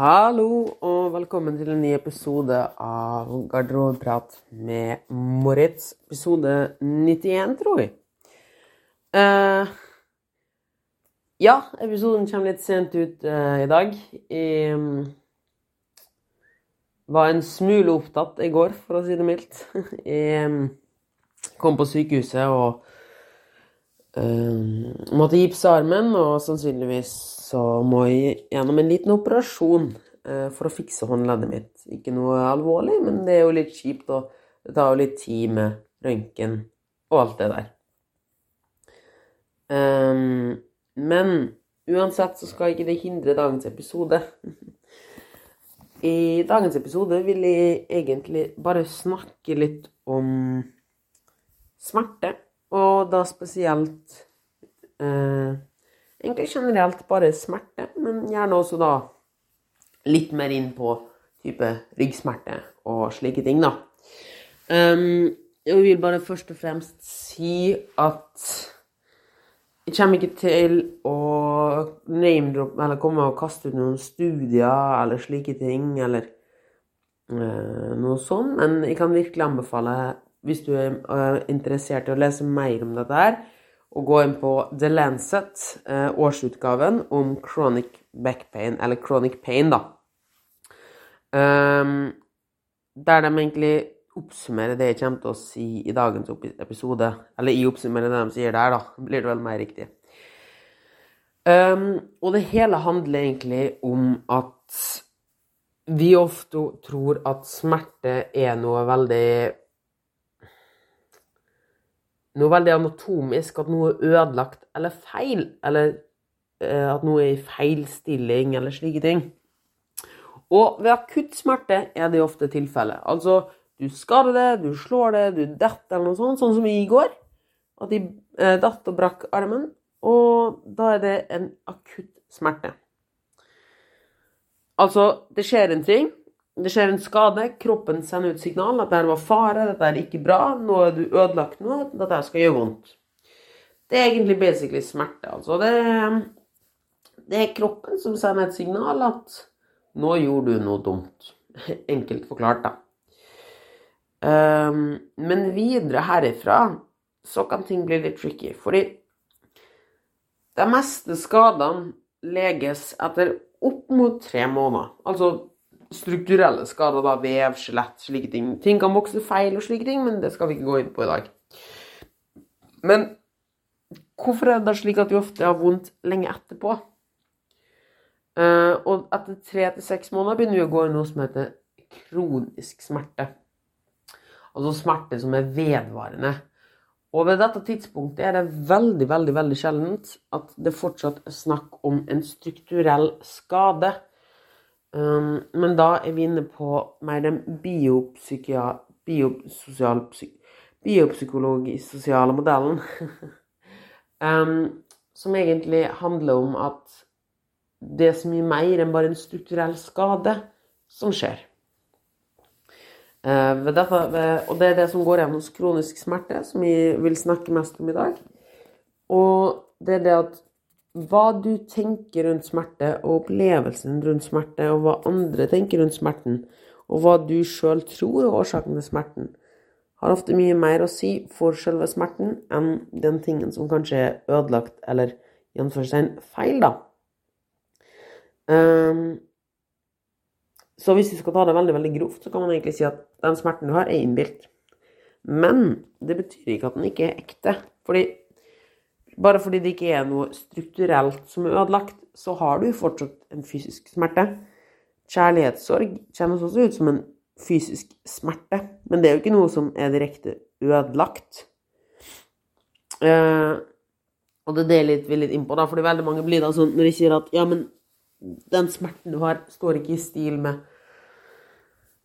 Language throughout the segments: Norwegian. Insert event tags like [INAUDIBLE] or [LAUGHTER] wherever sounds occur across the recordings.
Hallo og velkommen til en ny episode av Garderobeprat med Moritz. Episode 91, tror jeg. Uh, ja, episoden kommer litt sent ut uh, i dag. Jeg um, var en smule opptatt i går, for å si det mildt. [LAUGHS] Jeg um, kom på sykehuset og eh, måtte gipse armen, og sannsynligvis så må jeg gjennom en liten operasjon uh, for å fikse håndleddet mitt. Ikke noe alvorlig, men det er jo litt kjipt, og det tar jo litt tid med røntgen og alt det der. Um, men uansett så skal ikke det hindre dagens episode. [LAUGHS] I dagens episode vil jeg egentlig bare snakke litt om smerte, og da spesielt eh, Egentlig generelt bare smerte, men gjerne også da litt mer inn på type ryggsmerte og slike ting, da. Um, jeg vil bare først og fremst si at jeg kommer ikke til å name-drop eller komme og kaste ut noen studier eller slike ting, eller uh, noe sånt, men jeg kan virkelig anbefale, hvis du er interessert i å lese mer om dette her, og gå inn på The Lancet, eh, årsutgaven om chronic back pain, eller chronic pain, da. Um, der de egentlig oppsummerer det jeg kommer til å si i dagens episode. Eller jeg oppsummerer det de sier der, da. Blir det vel mer riktig. Um, og det hele handler egentlig om at vi ofte tror at smerte er noe veldig noe veldig anatomisk, at noe er ødelagt eller feil, eller eh, at noe er i feil stilling, eller slike ting. Og ved akutt smerte er det ofte tilfellet. Altså, du skader det, du slår det, du detter eller noe sånt, sånn som i går. At de eh, datt og brakk armen. Og da er det en akutt smerte. Altså, det skjer en ting, det skjer en skade, kroppen sender ut signal at dette var fare, dette er ikke bra, nå er du ødelagt nå, dette skal gjøre vondt. Det er egentlig basically smerte, altså. Det, det er kroppen som sender et signal at nå gjorde du noe dumt. [LAUGHS] Enkelt forklart, da. Um, men videre herifra så kan ting bli litt tricky, fordi de meste skadene leges etter opp mot tre måneder. Altså strukturelle skader, da, vev, skjelett, slike ting. Ting kan vokse feil og slike ting, men det skal vi ikke gå inn på i dag. Men hvorfor er det da slik at vi ofte har vondt lenge etterpå? Uh, og etter tre til seks måneder begynner vi å gå i noe som heter kronisk smerte. Altså smerte som er vedvarende. Og ved dette tidspunktet er det veldig, veldig, veldig sjeldent at det fortsatt er snakk om en strukturell skade. Um, men da er vi inne på mer den biopsykologisk biopsykologi-sosiale modellen. um, [LAUGHS] som egentlig handler om at det er så mye mer enn bare en strukturell skade som skjer. Uh, dette, og det er det som går igjen hos kronisk smerte, som vi vil snakke mest om i dag. Og det er det at hva du tenker rundt smerte, og opplevelsen rundt smerte, og hva andre tenker rundt smerten, og hva du sjøl tror er årsaken til smerten, har ofte mye mer å si for selve smerten enn den tingen som kanskje er ødelagt eller i anførselstegn feil, da. Um, så hvis vi skal ta det veldig veldig grovt, så kan man egentlig si at den smerten du har, er innbilt. Men det betyr ikke at den ikke er ekte. Fordi bare fordi det ikke er noe strukturelt som er ødelagt, så har du fortsatt en fysisk smerte. Kjærlighetssorg kjennes også ut som en fysisk smerte, men det er jo ikke noe som er direkte ødelagt. Eh, og det er det vi litt innpå, da, fordi veldig mange blir da sånn når de sier at ja, men den smerten du har, står ikke i stil med,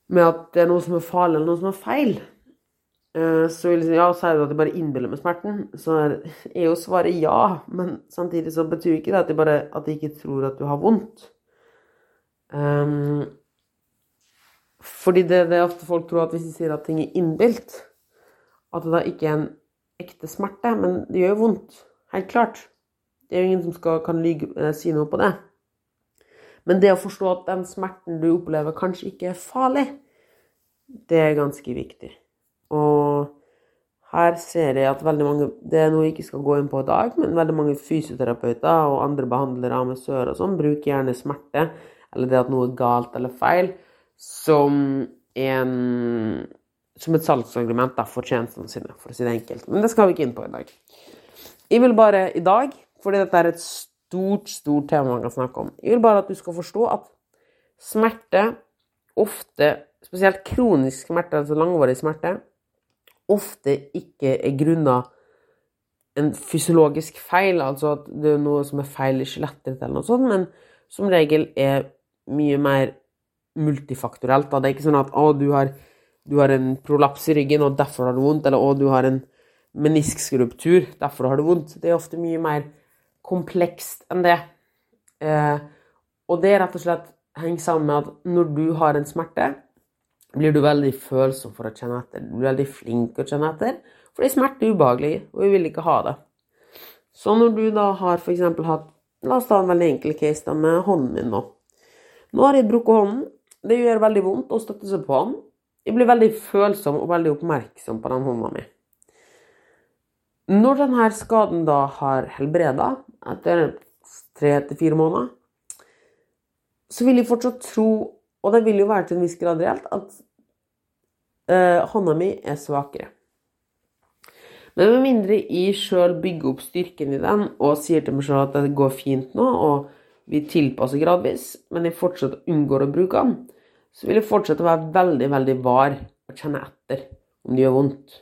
med at det er noe som er farlig, eller noe som er feil. Eh, så ja, sier du at jeg bare innbiller meg smerten, så er jo [LAUGHS] svaret ja. Men samtidig så betyr ikke det at jeg, bare, at jeg ikke tror at du har vondt. Um, fordi det, det, er ofte folk tror at hvis de sier at ting er innbilt, at det da ikke er en ekte smerte. Men det gjør jo vondt. Helt klart. Det er jo ingen som skal, kan lyge, eh, si noe på det. Men det å forstå at den smerten du opplever, kanskje ikke er farlig, det er ganske viktig. Og her ser jeg at veldig mange Det er noe jeg ikke skal gå inn på i dag, men veldig mange fysioterapeuter og andre behandlere av massører og sånn bruker gjerne smerte, eller det at noe er galt eller feil, som en som et salgsargument for tjenestene sine, for å si det enkelt. Men det skal vi ikke inn på i dag. Jeg vil bare i dag, fordi dette er et stort, stort tema man kan snakke om Jeg vil bare at du skal forstå at smerte ofte, spesielt kronisk smerte, altså langvarig smerte, ofte ikke er grunna en fysiologisk feil, altså at det er noe som er feil i skjelettet eller noe sånt, men som regel er mye mer multifaktorelt. Da. Det er ikke sånn at å, du har, du har en prolaps i ryggen, og derfor har du vondt, eller å, du har en meniskskruptur, derfor har du vondt. Det er ofte mye mer komplekst enn det. Eh, og det rett og slett henger sammen med at når du har en smerte, blir du veldig følsom for å kjenne etter. Du blir veldig flink å kjenne etter, fordi smerte er ubehagelig, og vi vil ikke ha det. Så når du da har f.eks. hatt La oss ta en veldig enkel case da med hånden min nå. Nå har jeg brukket hånden. Det gjør veldig vondt å støtte seg på den. Jeg blir veldig følsom og veldig oppmerksom på den hånda mi. Når denne skaden da har helbreda, etter tre til fire måneder, så vil jeg fortsatt tro, og det vil jo være til en viss grad reelt, at eh, hånda mi er svakere. Men med mindre jeg sjøl bygger opp styrken i den og sier til meg sjøl at det går fint nå, og vi tilpasser gradvis, men jeg fortsatt unngår å bruke den, så vil jeg fortsette å være veldig, veldig var og kjenne etter om det gjør vondt.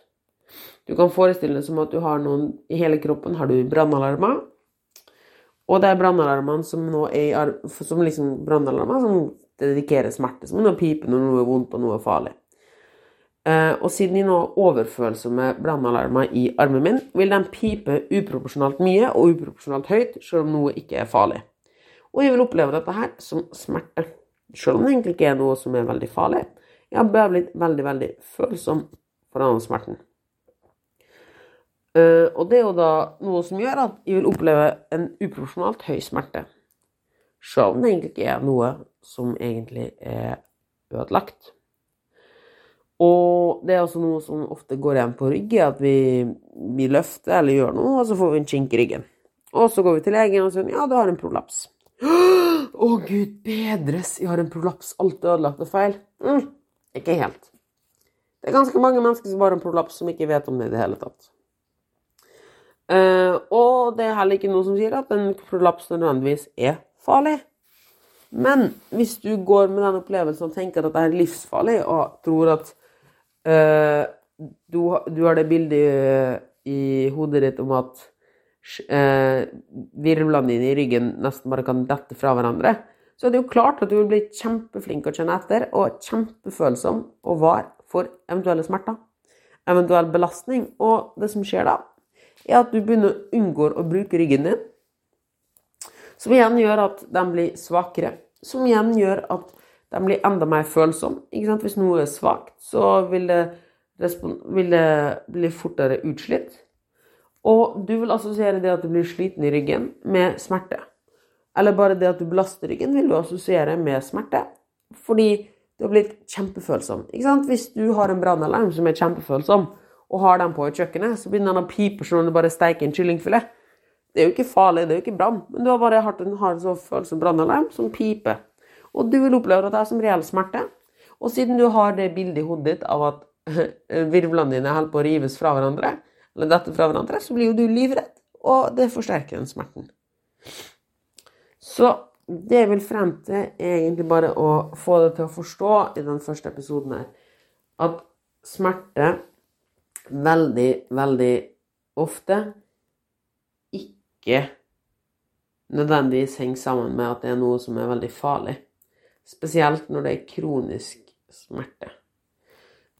Du kan forestille deg som at du har noen i hele kroppen har du brannalarmer. Og det er brannalarmene som nå er som liksom brannalarmer som dedikerer smerte. Som noe pipe når noe er vondt og noe er farlig. Eh, og siden jeg nå har overfølsomme brannalarmer i armen min, vil den pipe uproporsjonalt mye og uproporsjonalt høyt, selv om noe ikke er farlig. Og jeg vil oppleve dette her som smerte. Selv om det egentlig ikke er noe som er veldig farlig. Jeg har bare blitt veldig, veldig følsom for denne smerten. Uh, og det er jo da noe som gjør at jeg vil oppleve en uproporsjonalt høy smerte. Selv om det egentlig ikke er noe som egentlig er ødelagt. Og det er også noe som ofte går igjen på rygg, at vi, vi løfter eller gjør noe, og så får vi en kink i ryggen. Og så går vi til legen og sier ja, du har en prolaps. Å, oh, gud bedres, jeg har en prolaps, alt er ødelagt og feil. Mm, ikke helt. Det er ganske mange mennesker som har en prolaps, som ikke vet om det i det hele tatt. Uh, og det er heller ikke noe som sier at en prolaps nødvendigvis er farlig. Men hvis du går med den opplevelsen og tenker at det er livsfarlig, og tror at uh, du, du, har det bildet i hodet ditt om at uh, virvlene dine i ryggen nesten bare kan dette fra hverandre, så er det jo klart at du vil bli kjempeflink å kjenne etter, og kjempefølsom og var for eventuelle smerter, eventuell belastning. Og det som skjer da, er at du begynner å unngå å bruke ryggen din. Som igjen gjør at de blir svakere. Som igjen gjør at de blir enda mer følsomme. Hvis noe er svakt, så vil det, vil det bli fortere utslitt. Og du vil assosiere det at du blir sliten i ryggen, med smerte. Eller bare det at du belaster ryggen, vil du assosiere med smerte. Fordi du har blitt kjempefølsom. Hvis du har en brannalarm som er kjempefølsom, og har den på i kjøkkenet, så begynner den å pipe som om du bare steiker en kyllingfilet. Det er jo ikke farlig, det er jo ikke brann, men du har bare hatt en, hard følelse følsom brannalarm som piper. Og du vil oppleve at det er som reell smerte. Og siden du har det bildet i hodet ditt av at [LAUGHS] virvlene dine holder på å rives fra hverandre, eller dette fra hverandre, så blir jo du livredd, og det forsterker den smerten. Så det jeg vil frem til, er egentlig bare å få deg til å forstå i den første episoden her, at smerte veldig, veldig ofte ikke nødvendigvis henger sammen med at det er noe som er veldig farlig. Spesielt når det er kronisk smerte.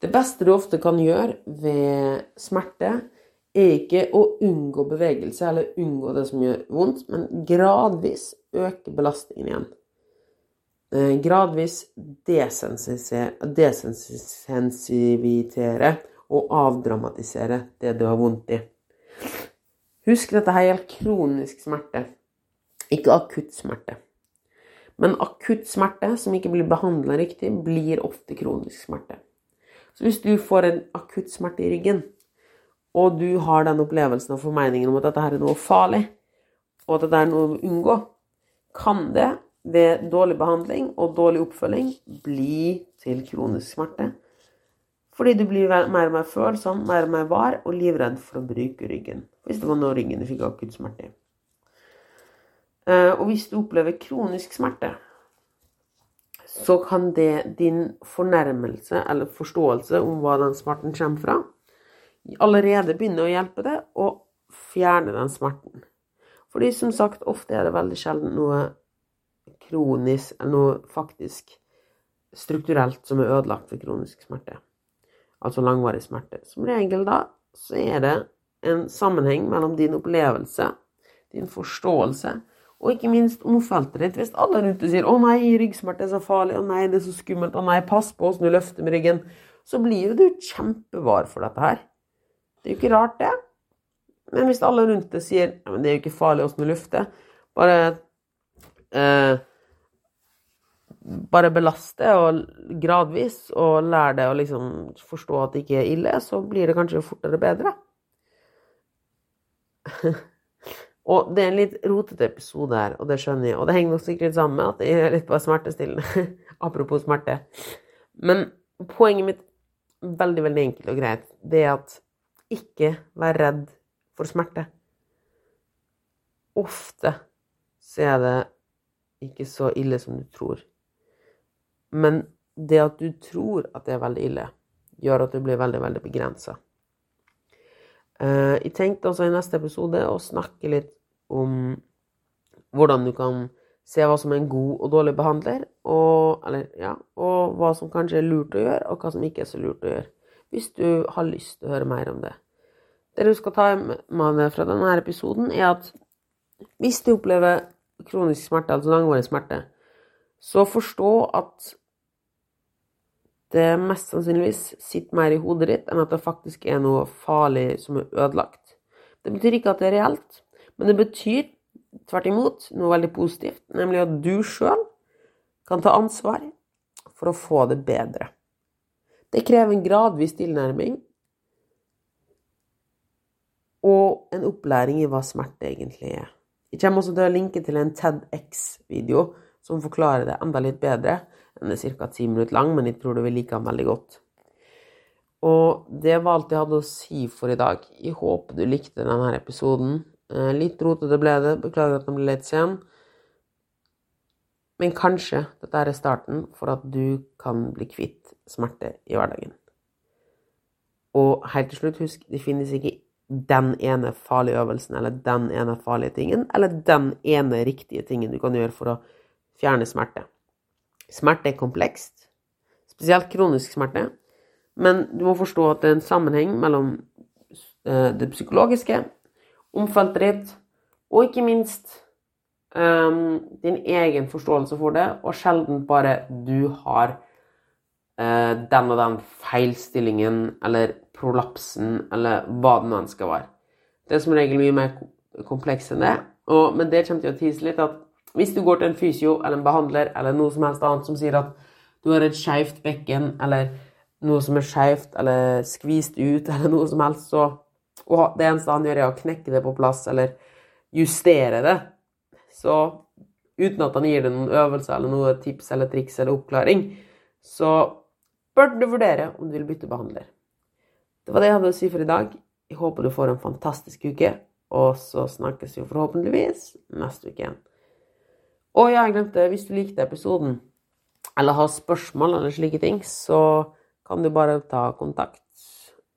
Det beste du ofte kan gjøre ved smerte, er ikke å unngå bevegelse eller unngå det som gjør vondt, men gradvis øke belastningen igjen. Eh, gradvis desensivitere og avdramatisere det du har vondt i. Husk dette her gjelder kronisk smerte, ikke akutt smerte. Men akutt smerte som ikke blir behandla riktig, blir ofte kronisk smerte. Så hvis du får en akutt smerte i ryggen, og du har den opplevelsen og formeningen om at dette her er noe farlig, og at dette er noe å unngå, kan det ved dårlig behandling og dårlig oppfølging bli til kronisk smerte. Fordi du blir mer og mer følsom, mer og mer var og livredd for å bruke ryggen. Hvis det var noe ryggen du fikk akutt smerte i. Eh, og hvis du opplever kronisk smerte, så kan det din fornærmelse eller forståelse om hva den smerten kommer fra, allerede begynne å hjelpe deg å fjerne den smerten. Fordi som sagt, ofte er det veldig sjelden noe kronisk, eller noe faktisk strukturelt som er ødelagt ved kronisk smerte. Altså langvarig smerte. Som regel da så er det en sammenheng mellom din opplevelse, din forståelse og ikke minst omfeltet ditt. Hvis alle rundt deg sier 'Å nei, ryggsmerte er så farlig', 'Å nei, det er så skummelt', 'Å nei, pass på åssen du løfter med ryggen', så blir jo du kjempevar for dette her. Det er jo ikke rart, det. Men hvis alle rundt deg sier men 'Det er jo ikke farlig åssen du løfter', bare eh, bare belast det og gradvis, og lær det å liksom forstå at det ikke er ille, så blir det kanskje fortere bedre. [LAUGHS] Og det er en litt rotete episode her, og det skjønner jeg. Og det henger nok sikkert sammen med at jeg er litt på smertestillende. [LAUGHS] Apropos smerte. Men poenget mitt, veldig, veldig enkelt og greit, det er at ikke vær redd for smerte. Ofte så er det ikke så ille som du tror. Men det at du tror at det er veldig ille, gjør at du blir veldig, veldig begrensa. Eh, jeg tenkte også i neste episode å snakke litt om hvordan du kan se hva som er en god og dårlig behandler, og, eller, ja, og hva som kanskje er lurt å gjøre, og hva som ikke er så lurt å gjøre. Hvis du har lyst til å høre mer om det. Det du skal ta med deg fra denne episoden, er at hvis du opplever kronisk smerte, altså langvarig smerte, så forstå at det mest sannsynligvis sitter mer i hodet ditt enn at det faktisk er noe farlig som er ødelagt. Det betyr ikke at det er reelt, men det betyr tvert imot noe veldig positivt, nemlig at du sjøl kan ta ansvar for å få det bedre. Det krever en gradvis tilnærming og en opplæring i hva smerte egentlig er. Jeg kommer også til å linke til en TEDX-video som forklarer det enda litt bedre. Den er ca. ti minutter lang, men jeg tror du vil like den veldig godt. Og det var alt jeg hadde å si for i dag. Jeg håper du likte denne episoden. Eh, litt rotete ble det, beklager at den ble litt sen. Men kanskje dette er starten for at du kan bli kvitt smerte i hverdagen. Og helt til slutt, husk, det finnes ikke den ene farlige øvelsen eller den ene farlige tingen, eller den ene riktige tingen du kan gjøre for å fjerne smerte. Smerte er komplekst, spesielt kronisk smerte, men du må forstå at det er en sammenheng mellom eh, det psykologiske, omfeltet ditt, og ikke minst um, din egen forståelse for det, og sjelden bare du har uh, den og den feilstillingen eller prolapsen eller hva det nå være. Det er som regel mye mer komplekst enn det, og, men det kommer til å tise litt at hvis du går til en fysio eller en behandler eller noe som helst annet som sier at du har et skeivt bekken eller noe som er skeivt eller skvist ut eller noe som helst, så Og det eneste han gjør, er å knekke det på plass eller justere det. Så uten at han gir deg noen øvelser eller noe tips eller triks eller oppklaring, så bør du vurdere om du vil bytte behandler. Det var det jeg hadde å si for i dag. Jeg håper du får en fantastisk uke, og så snakkes vi forhåpentligvis neste uke igjen. Og ja, jeg glemte, hvis du likte episoden, eller har spørsmål eller slike ting, så kan du bare ta kontakt.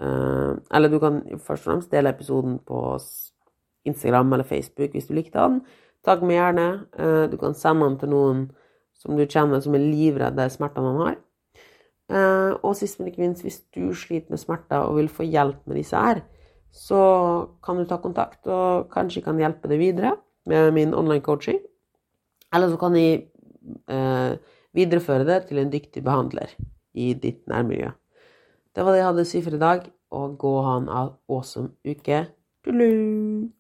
Eh, eller du kan først og fremst dele episoden på Instagram eller Facebook hvis du likte den. Takk meg gjerne. Eh, du kan sende den til noen som du kjenner som er livredde smertene han har. Eh, og sist, men ikke minst, hvis du sliter med smerter og vil få hjelp med disse her, så kan du ta kontakt, og kanskje kan hjelpe deg videre med min online coaching. Eller så kan de eh, videreføre det til en dyktig behandler i ditt nærmiljø. Det var det jeg hadde å si for i dag, og gå og ha en awesome uke. Tulu!